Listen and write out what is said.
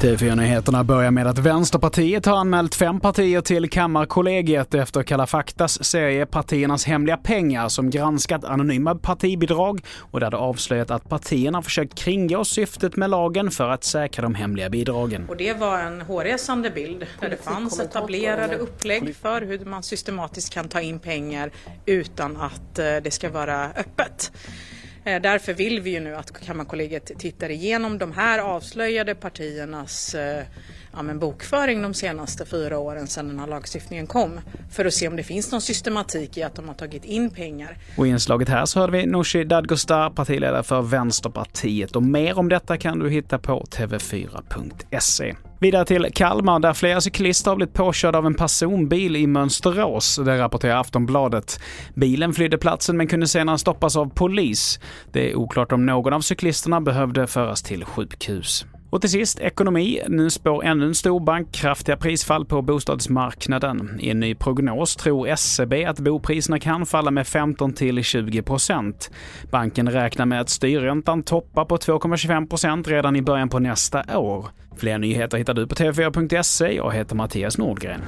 TV4-nyheterna börjar med att Vänsterpartiet har anmält fem partier till Kammarkollegiet efter Kalla faktas serie Partiernas hemliga pengar som granskat anonyma partibidrag och där det avslöjat att partierna försökt kringgå syftet med lagen för att säkra de hemliga bidragen. Och det var en hårresande bild där det fanns etablerade upplägg för hur man systematiskt kan ta in pengar utan att eh, det ska vara öppet. Eh, därför vill vi ju nu att Kammarkollegiet tittar igenom de här avslöjade partiernas eh, ja, men bokföring de senaste fyra åren sedan den här lagstiftningen kom för att se om det finns någon systematik i att de har tagit in pengar. Och i inslaget här så hörde vi Nooshi Dadgostar, partiledare för Vänsterpartiet och mer om detta kan du hitta på tv4.se. Vidare till Kalmar där flera cyklister har blivit påkörda av en personbil i Mönsterås. Det rapporterar Aftonbladet. Bilen flydde platsen men kunde senare stoppas av polis. Det är oklart om någon av cyklisterna behövde föras till sjukhus. Och till sist ekonomi. Nu spår ännu en stor bank kraftiga prisfall på bostadsmarknaden. I en ny prognos tror SCB att bopriserna kan falla med 15 till 20 procent. Banken räknar med att styrräntan toppar på 2,25 procent redan i början på nästa år. Fler nyheter hittar du på tv4.se. Jag heter Mattias Nordgren.